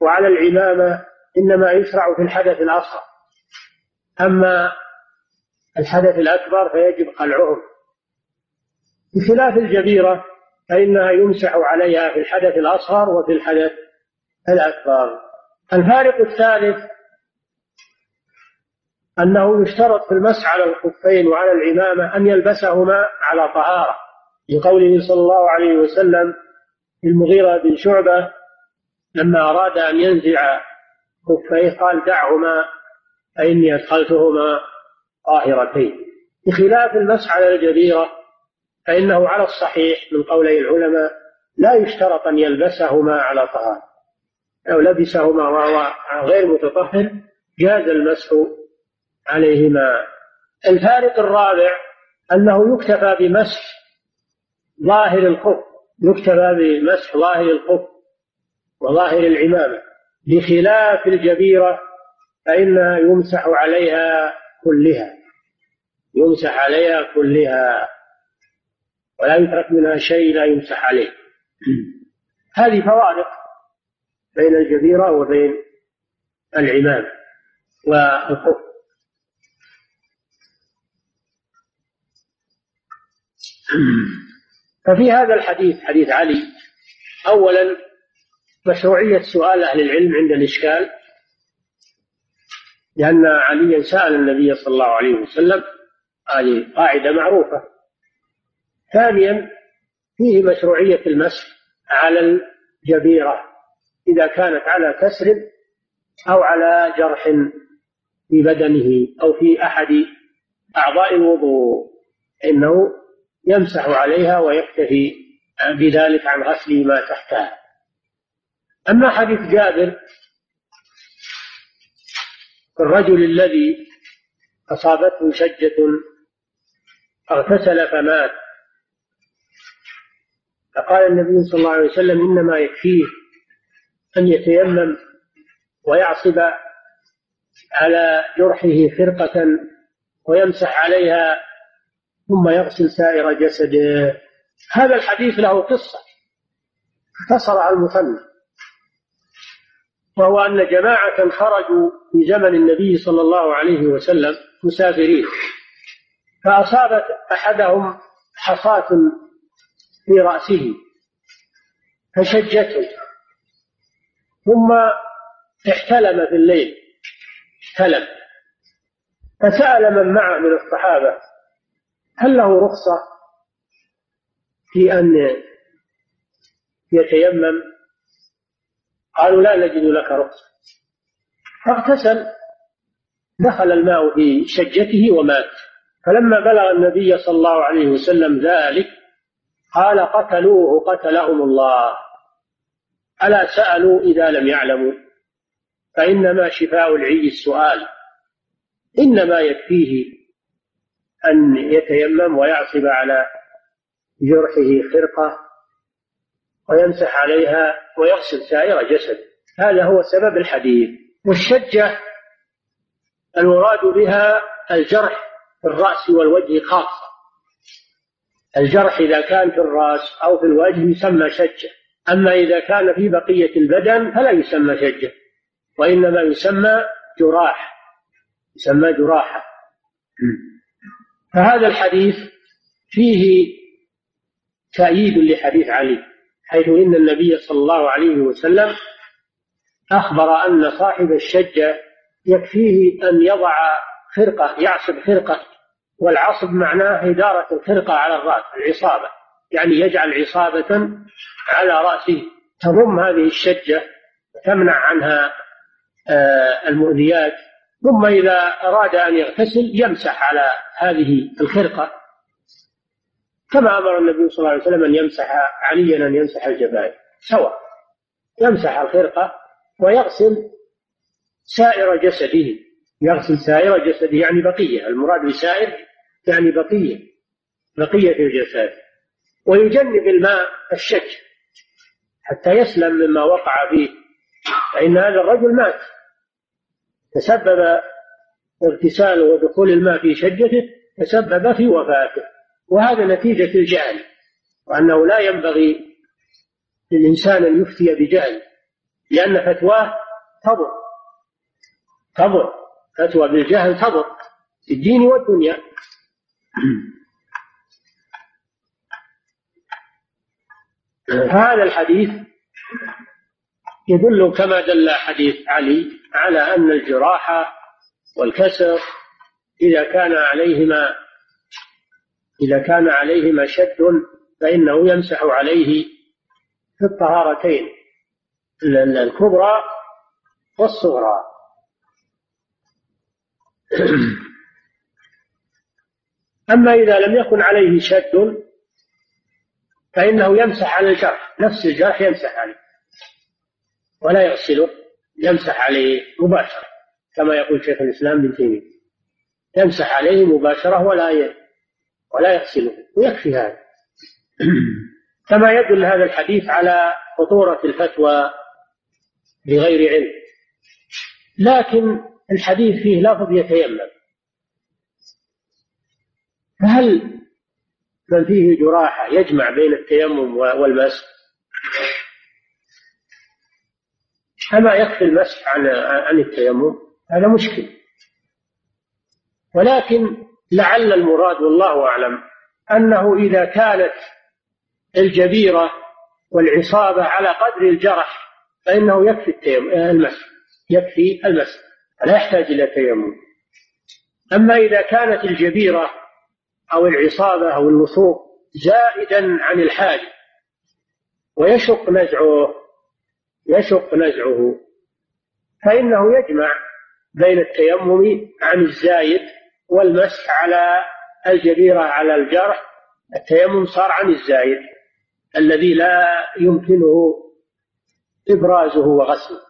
وعلى العمامة إنما يشرع في الحدث الأصغر. أما الحدث الأكبر فيجب خلعهم بخلاف الجبيرة فإنها يمسح عليها في الحدث الأصغر وفي الحدث الأكبر. الفارق الثالث أنه يشترط في المسح على الخفين وعلى العمامة أن يلبسهما على طهارة لقوله صلى الله عليه وسلم المغيرة بن شعبة لما أراد أن ينزع خفيه قال دعهما فإني أدخلتهما طاهرتين بخلاف المسح على الجبيرة فإنه على الصحيح من قولي العلماء لا يشترط أن يلبسهما على طهارة. لو لبسهما وهو غير متطهر جاز المسح عليهما. الفارق الرابع أنه يكتفى بمسح ظاهر الخف يكتفى بمسح ظاهر الخف وظاهر العمامة. بخلاف الجبيرة فإنها يمسح عليها كلها. يمسح عليها كلها. ولا يترك منها شيء لا يمسح عليه. هذه فوارق بين الجبيرة وبين العمامة والخف ففي هذا الحديث حديث علي أولا مشروعية سؤال أهل العلم عند الإشكال لأن عليا سأل النبي صلى الله عليه وسلم هذه قاعدة معروفة. ثانيا فيه مشروعية المسح على الجبيرة إذا كانت على كسر أو على جرح في بدنه أو في أحد أعضاء الوضوء إنه يمسح عليها ويكتفي بذلك عن غسل ما تحتها. أما حديث جابر الرجل الذي أصابته شجة اغتسل فمات. فقال النبي صلى الله عليه وسلم إنما يكفيه أن يتيمم ويعصب على جرحه فرقة ويمسح عليها ثم يغسل سائر جسده. هذا الحديث له قصة اختصر على المصنف وهو أن جماعة خرجوا في زمن النبي صلى الله عليه وسلم مسافرين فأصابت أحدهم حصاة في رأسه فشجته. ثم احتلم في الليل احتلم. فسأل من معه من الصحابة هل له رخصة في أن يتيمم؟ قالوا لا نجد لك رخصة. فاغتسل دخل الماء في شجته ومات. فلما بلغ النبي صلى الله عليه وسلم ذلك قال قتلوه قتلهم الله. ألا سألوا إذا لم يعلموا؟ فإنما شفاء العي السؤال. إنما يكفيه أن يتيمم ويعصب على جرحه خرقة ويمسح عليها ويغسل سائر جسده هذا هو سبب الحديث. والشجة المراد بها الجرح في الرأس والوجه خاصة. الجرح إذا كان في الرأس أو في الوجه يسمى شجة. أما إذا كان في بقية البدن فلا يسمى شجة وإنما يسمى جراح يسمى جراحة. فهذا الحديث فيه تأييد لحديث علي حيث إن النبي صلى الله عليه وسلم أخبر أن صاحب الشجة يكفيه أن يضع خرقة يعصب خرقة والعصب معناه إدارة الخرقة على الرأس العصابة. يعني يجعل عصابة على رأسه. تضم هذه الشجة وتمنع عنها آه، المؤذيات. ثم إذا أراد أن يغتسل يمسح على هذه الخرقة. كما أمر النبي صلى الله عليه وسلم أن يمسح عليا أن يمسح الجبائر سواء. يمسح الخرقة ويغسل سائر جسده. يغسل سائر جسده يعني بقية. المراد بسائر يعني بقية بقية الجسد. ويجنب الماء الشك. حتى يسلم مما وقع فيه فإن هذا الرجل مات. تسبب اغتساله ودخول الماء في شجته تسبب في وفاته. وهذا نتيجة الجهل وأنه لا ينبغي للإنسان أن يفتي بجهل لأن فتواه تضر. تضر. فتوى بالجهل تضر في الدين والدنيا. هذا الحديث يدل كما دل حديث علي على أن الجراحة والكسر إذا كان عليهما إذا كان عليهما شد فإنه يمسح عليه في الطهارتين الكبرى والصغرى. أما إذا لم يكن عليه شد فإنه يمسح على الجرح. نفس الجرح يمسح عليه. ولا يغسله يمسح عليه مباشرة كما يقول شيخ الإسلام ابن تيمية. يمسح عليه مباشرة ولا ولا يغسله ويكفي هذا. كما يدل هذا الحديث على خطورة الفتوى بغير علم. لكن الحديث فيه لفظ يتيمم. فهل من فيه جراحة يجمع بين التيمم والمسح أما يكفي المسح عن عن التيمم هذا مشكل. ولكن لعل المراد والله أعلم أنه إذا كانت الجبيرة والعصابة على قدر الجرح فإنه يكفي المسح يكفي المسح لا يحتاج إلى تيمم. أما إذا كانت الجبيرة أو العصابة أو اللصوق زائدا عن الحاجة ويشق نزعه يشق نزعه فإنه يجمع بين التيمم عن الزايد والمسح على الجبيرة على الجرح. التيمم صار عن الزايد الذي لا يمكنه إبرازه وغسله.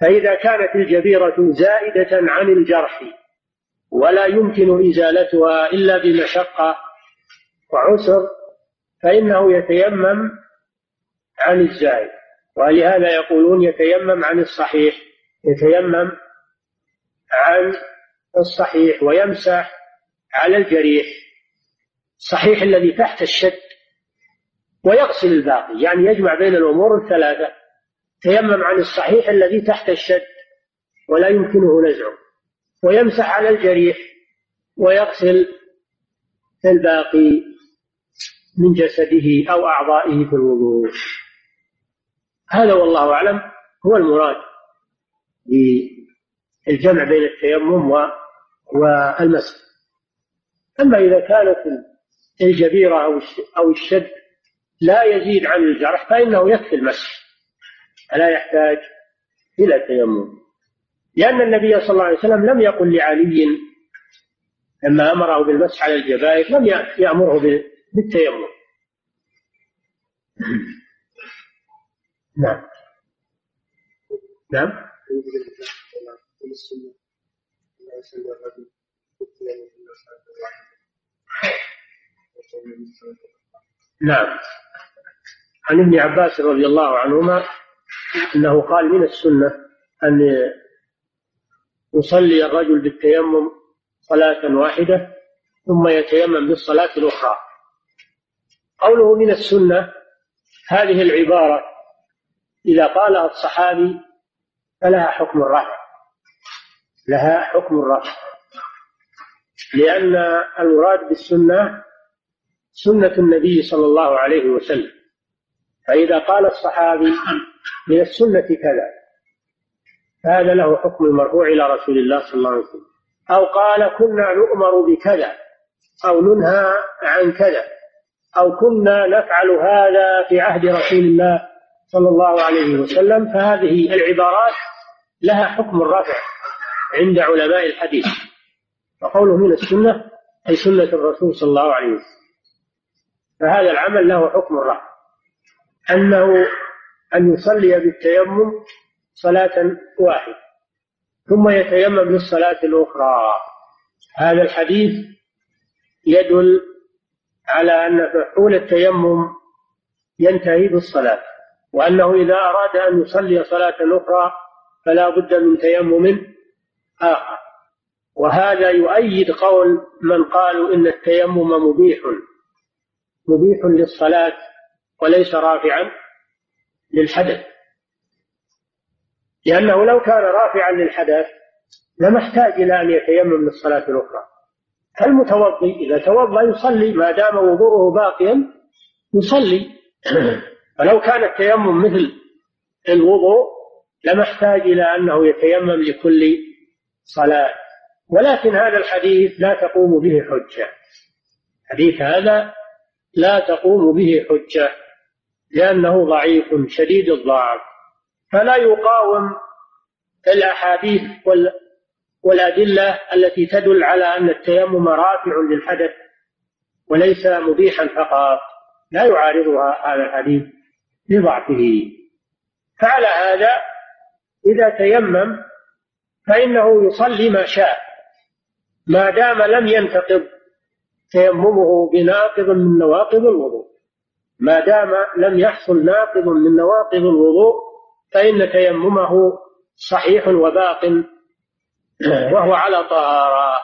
فإذا كانت الجبيرة زائدة عن الجرح ولا يمكن إزالتها إلا بمشقة وعسر فإنه يتيمم عن الزائد. ولهذا يقولون يتيمم عن الصحيح يتيمم عن الصحيح ويمسح على الجريح. الصحيح الذي تحت الشد ويغسل الباقي يعني يجمع بين الأمور الثلاثة. تيمم عن الصحيح الذي تحت الشد ولا يمكنه نزعه ويمسح على الجريح ويغسل الباقي من جسده أو أعضائه في الوضوء. هذا والله أعلم هو المراد بالجمع بين التيمم والمسح. أما إذا كانت الجبيرة أو الشد لا يزيد عن الجرح فإنه يكفي المسح. فلا يحتاج إلى التيمم؟ لأن النبي صلى الله عليه وسلم لم يقل لعلي لما أمره بالمسح على الجبائر لم يأمره بالتيمم. نعم. نعم. نعم. عن ابن عباس رضي الله عنهما إنه قال من السنة أن يصلي الرجل بالتيمم صلاة واحدة ثم يتيمم بالصلاة الأخرى. قوله من السنة هذه العبارة إذا قالها الصحابي فلها حكم الرفع. لها حكم الرفع. لأن المراد بالسنة سنة النبي صلى الله عليه وسلم. فإذا قال الصحابي من السنة كذا. فهذا له حكم المرفوع إلى رسول الله صلى الله عليه وسلم. أو قال كنا نؤمر بكذا أو ننهى عن كذا أو كنا نفعل هذا في عهد رسول الله صلى الله عليه وسلم. فهذه العبارات لها حكم الرفع عند علماء الحديث. وقوله من السنة أي سنة الرسول صلى الله عليه وسلم. فهذا العمل له حكم الرفع أنه أن يصلي بالتيمم صلاة واحدة ثم يتيمم للصلاة الأخرى. هذا الحديث يدل على أن مفعول التيمم ينتهي بالصلاة وأنه إذا أراد أن يصلي صلاة أخرى فلا بد من تيمم آخر. وهذا يؤيد قول من قالوا إن التيمم مبيح مبيح للصلاة وليس رافعا. للحدث. لأنه لو كان رافعا للحدث لما احتاج إلى أن يتيمم للصلاة الأخرى. كالمتوضي إذا توضأ يصلي ما دام وضوءه باقيا يصلي. فلو كان التيمم مثل الوضوء لما احتاج إلى أنه يتيمم لكل صلاة. ولكن هذا الحديث لا تقوم به حجة. حديث هذا لا تقوم به حجة. لأنه ضعيف شديد الضعف فلا يقاوم الأحاديث والأدلة التي تدل على أن التيمم رافع للحدث وليس مبيحا فقط لا يعارضها هذا الحديث لضعفه. فعلى هذا إذا تيمم فإنه يصلي ما شاء ما دام لم ينتقض تيممه بناقض من نواقض الوضوء. ما دام لم يحصل ناقض من نواقض الوضوء فإن تيممه صحيح وباق وهو على طهارة.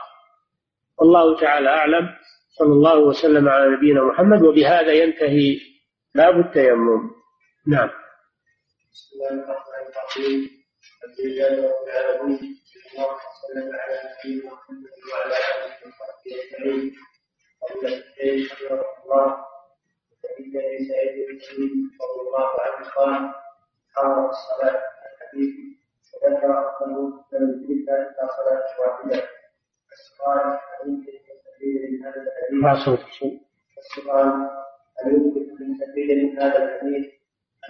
والله تعالى أعلم. صلى الله وسلم على نبينا محمد. وبهذا ينتهي باب التيمم. نعم. بسم الله الرحمن الرحيم. صلى الله وسلم على نبينا محمد وعلى الله فإن سعيد بن رضي الله عنه قال حرم الصلاة الحديث وذكر أنه لم يجد إلا صلاة واحدة السؤال هل يمكن تستفيد من هذا الحديث؟ السؤال هل يمكن أن تستفيد من هذا الحديث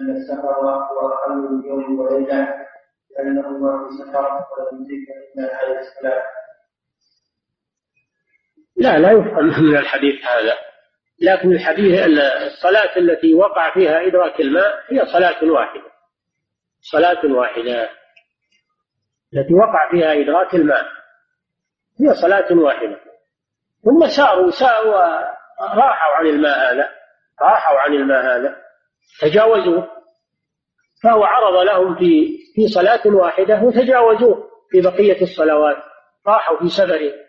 أن السفر هو أقل من يوم وليلة لأنهما في سفر ولم يدرك إلا عليه السلام لا لا يفهم من الحديث هذا لكن الحديث الصلاة التي وقع فيها إدراك الماء هي صلاة واحدة. صلاة واحدة. التي وقع فيها إدراك الماء هي صلاة واحدة. ثم ساروا ساروا راحوا عن الماء هذا. راحوا عن الماء هذا. تجاوزوه. فهو عرض لهم في في صلاة واحدة وتجاوزوه في بقية الصلوات. راحوا في سفرهم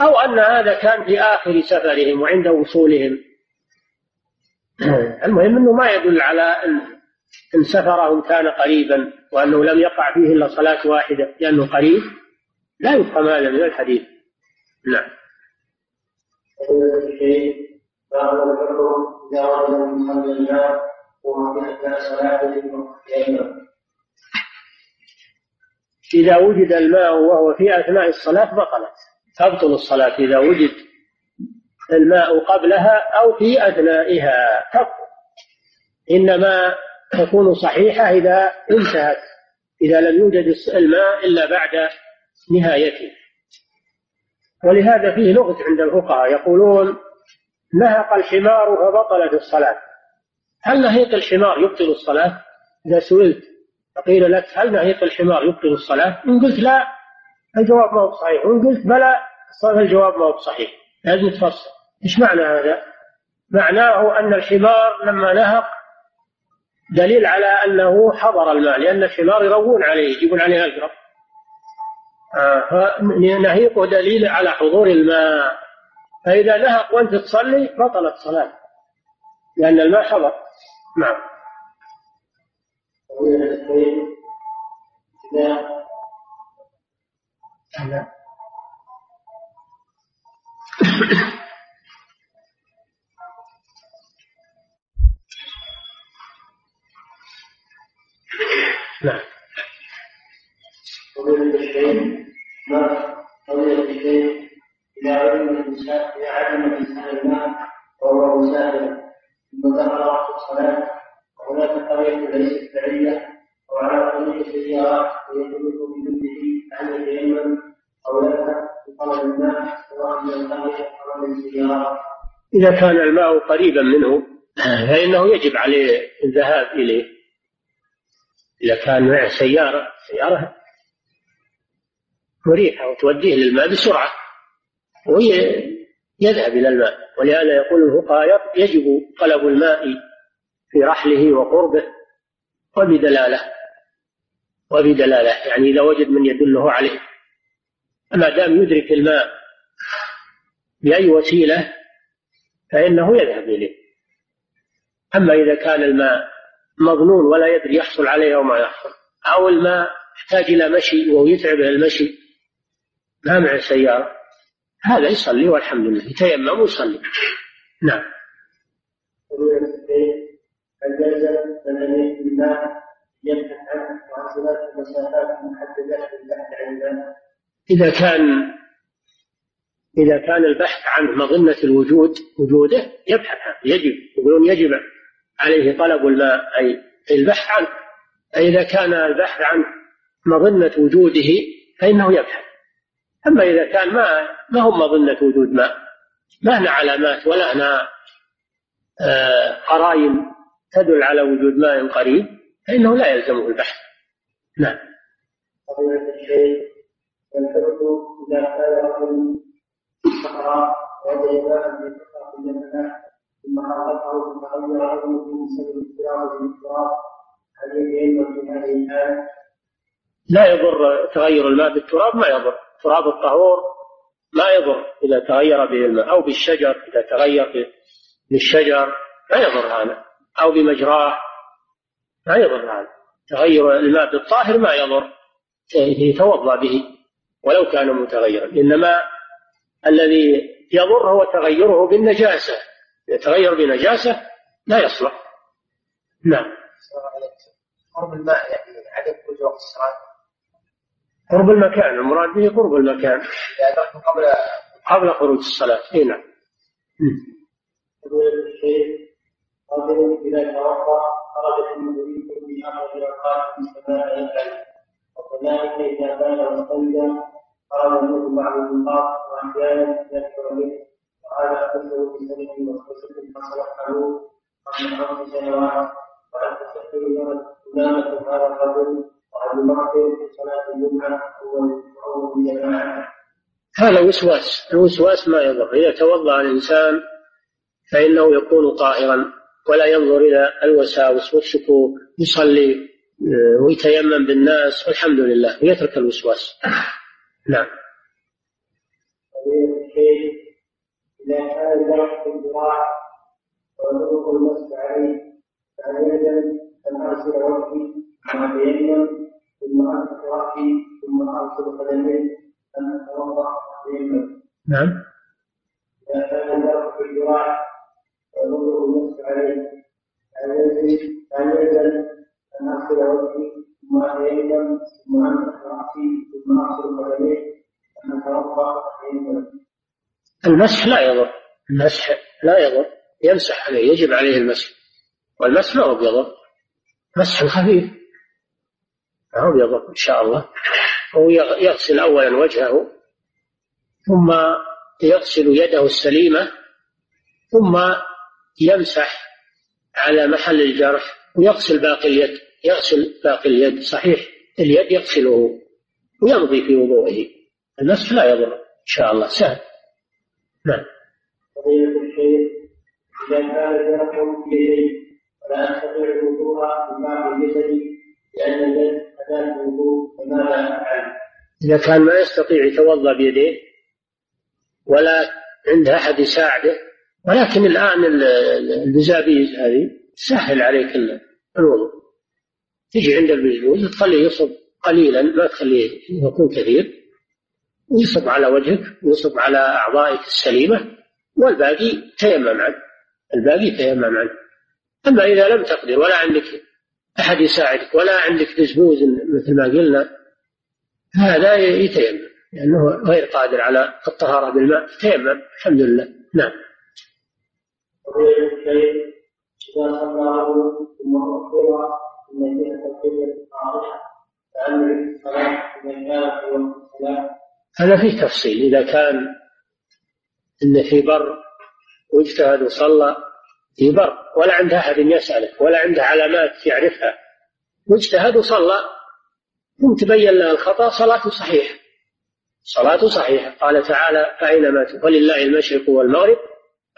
أو أن هذا كان في آخر سفرهم وعند وصولهم. المهم أنه ما يدل على أن سفرهم كان قريبا وأنه لم يقع فيه إلا صلاة واحدة لأنه قريب. لا يفهم هذا من الحديث. نعم. إذا وجد الماء وهو في أثناء الصلاة بطلت. تبطل الصلاة إذا وجد الماء قبلها أو في أثنائها. تبطل إنما تكون صحيحة إذا انتهت إذا لم يوجد الماء إلا بعد نهايته. ولهذا فيه لغة عند الفقهاء. يقولون نهق الحمار فبطلت الصلاة. هل نهيق الحمار يبطل الصلاة؟ إذا سئلت. فقيل لك هل نهيق الحمار يبطل الصلاة؟ إن قلت لا الجواب ما هو صحيح. وإن قلت بلى الجواب ما هو صحيح لازم تفصل إيش معنى هذا؟ معناه أن الحمار لما نهق دليل على أنه حضر الماء لأن الحمار يروون عليه يجيبون عليه أجرة آه فنهيقه دليل على حضور الماء. فإذا نهق وأنت تصلي بطلت صلاة لأن الماء حضر. نعم. نعم نعم فضيلة الشيخ ما فضيلة الشيخ علم الإنسان إذا علم الإنسان الماء وهو مسافر ثم دخل وقت وهناك قرية ليست بعيدة وعلى طريق السيارات ويملك بذنبه عن يتيمم أو يذهب بطلب الماء سواء من القرية إذا كان الماء قريبا منه فإنه يجب عليه الذهاب إليه. إذا كان معه سيارة سيارة مريحة وتوديه للماء بسرعة وهي يذهب إلى الماء. ولهذا يقول الفقهاء يجب طلب الماء في رحله وقربه وبدلالة وبدلالة. يعني إذا وجد من يدله عليه. ما دام يدرك الماء بأي وسيلة فإنه يذهب إليه. أما إذا كان الماء مظنون ولا يدري يحصل عليه أو ما يحصل أو الماء يحتاج إلى مشي وهو يتعب المشي ما معه سيارة هذا يصلي والحمد لله يتيمم ويصلي. نعم. إذا كان إذا كان البحث عن مظنة الوجود وجوده يبحث عنه يجب يقولون يجب عليه طلب الماء أي البحث عنه. فإذا كان البحث عن مظنة وجوده فإنه يبحث. أما إذا كان ما ما هو مظنة وجود ماء؟ ما هنا علامات ولا هنا آه، قرائن تدل على وجود ماء قريب فإنه لا يلزمه البحث. نعم. ثم عظمه هل في هذه الحال؟ لا يضر تغير الماء بالتراب ما يضر. تراب الطهور ما يضر إذا تغير به الماء أو بالشجر إذا تغير بالشجر ما يضر هذا. أو بمجراه ما يضر هذا. تغير الماء بالطاهر ما يضر. يتوضأ به ولو كان متغيرا. إنما الذي يضر هو تغيره بالنجاسة يتغير بنجاسة لا يصلح. نعم. قرب الماء يعني عدم خروج وقت الصلاة. قرب المكان. المراد به قرب المكان. قبل قبل خروج الصلاة. اي نعم. رجل إذا توضأ خرجت من يفعل وكذلك إذا بال وصلى خرج منه بعض النقاط وهذا كله قبل خمس سنوات تستحيل إمامة هذا الرجل في صلاة الجمعة الجماعة هذا وسواس الوسواس ما يضر. إذا توضأ الإنسان فإنه يكون طاهرا ولا ينظر إلى الوساوس والشكوك يصلي آه، ويتيمم بالناس والحمد لله ويترك الوسواس. نعم. إذا كان ذلك الذراع وذوق المسك عليه فعليا أن أرسل وجهي ثم أتيمم ثم أرسل رأسي ثم أرسل قدمي أن أتوضأ أتيمم نعم. إذا كان ذلك الذراع وذوق المسك عليه فعليا أن أرسل وجهي ثم أتيمم ثم أمسح رأسي ثم أرسل قدمي أن أتوضأ أتيمم المسح لا يضر. المسح لا يضر. يمسح عليه يجب عليه المسح. والمسح ما هو بيضر. مسح خفيف ما هو بيضر إن شاء الله. هو يغسل أولا وجهه ثم يغسل يده السليمة ثم يمسح على محل الجرح ويغسل باقي اليد. يغسل باقي اليد صحيح. اليد يغسله ويمضي في وضوءه المسح لا يضر إن شاء الله. سهل. نعم. إذا كان الجرح ولا أستطيع الوضوء جسدي لأن اليد أداة الوضوء فماذا أفعل؟ إذا كان ما يستطيع يتوضأ بيديه ولا عنده أحد يساعده ولكن الآن البزابيز هذه سهل عليك الوضوء. تجي عند البزبوز تخليه يصب قليلا ما تخليه يكون كثير. ويصب على وجهك ويصب على أعضائك السليمة والباقي تيمم عنه الباقي تيمم عنه. أما إذا لم تقدر ولا عندك أحد يساعدك ولا عندك بزبوز مثل ما قلنا هذا يتيمم لأنه غير قادر على الطهارة بالماء تيمم الحمد لله. نعم. إذا ثم هذا فيه تفصيل. إذا كان إن في بر واجتهد وصلى في بر ولا عنده أحد يسأله ولا عنده علامات يعرفها واجتهد وصلى ثم تبين له الخطأ صلاته صحيحة صلاته صحيحة قال تعالى فأينما ولله المشرق والمغرب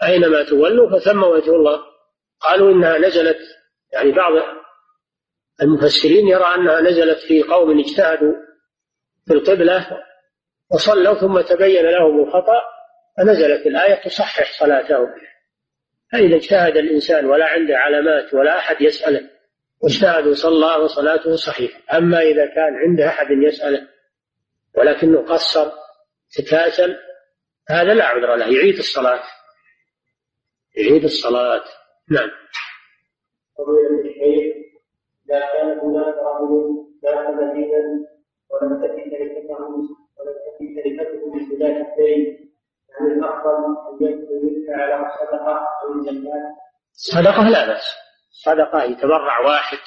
أينما تولوا فثم وجه الله. قالوا إنها نزلت. يعني بعض المفسرين يرى أنها نزلت في قوم اجتهدوا في القبلة وصلوا ثم تبين لهم الخطأ فنزلت الآية تصحح صلاتهم. فإذا اجتهد الإنسان ولا عنده علامات ولا أحد يسأله؟ واجتهد وصلى وصلاته صحيحة. أما إذا كان عنده أحد يسأله ولكنه قصر تكاسل هذا لا عذر له. يعيد الصلاة. يعيد الصلاة. نعم. إذا كان هناك رجل كان مدينا ولم تكن تركته تركته من الدين يعني أن يدفع على صدقة أو زكاة صدقة لا بأس. صدقة يتبرع واحد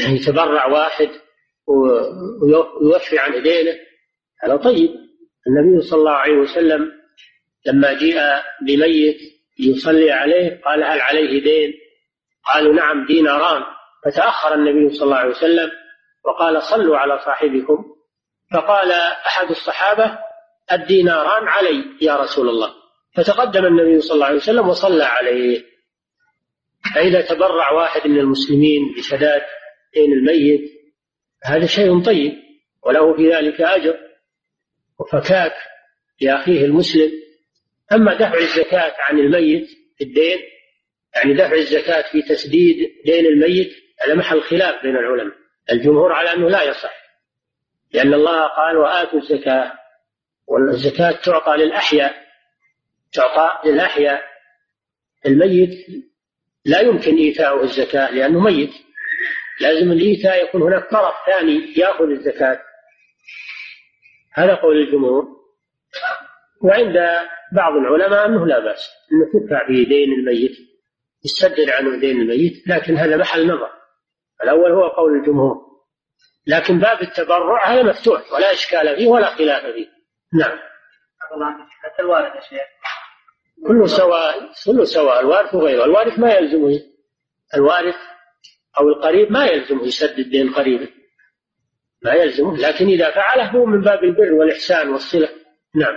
يتبرع واحد ويوفي عن دينه هذا طيب. النبي صلى الله عليه وسلم لما جاء بميت يصلي عليه قال هل عليه دين؟ قالوا نعم ديناران. فتأخر النبي صلى الله عليه وسلم وقال صلوا على صاحبكم. فقال أحد الصحابة الديناران علي يا رسول الله. فتقدم النبي صلى الله عليه وسلم وصلى عليه. فإذا تبرع واحد من المسلمين بسداد دين الميت هذا شيء طيب وله في ذلك أجر. وفكاك لأخيه المسلم. أما دفع الزكاة عن الميت في الدين يعني دفع الزكاة في تسديد دين الميت هذا محل خلاف بين العلماء. الجمهور على أنه لا يصح. لأن الله قال وآتوا الزكاة والزكاة تعطى للأحياء تعطى للأحياء. الميت لا يمكن إيتاؤه الزكاة لأنه ميت. لازم الإيتاء يكون هناك طرف ثاني يأخذ الزكاة. هذا قول الجمهور. وعند بعض العلماء أنه لا بأس أنه تدفع به دين الميت يسدد عنه دين الميت لكن هذا محل نظر. الأول هو قول الجمهور. لكن باب التبرع هذا مفتوح ولا إشكال فيه ولا خلاف فيه. نعم. حتى الوارث يا شيخ كله سواء كله سواء الوارث وغيره. الوارث ما يلزمه الوارث أو القريب ما يلزمه يسدد دين قريبه ما يلزمه لكن إذا فعله هو من باب البر والإحسان والصلة. نعم.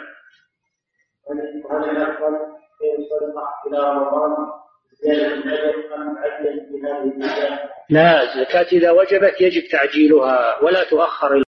لا الزكاة إذا وجبت يجب تعجيلها ولا تؤخر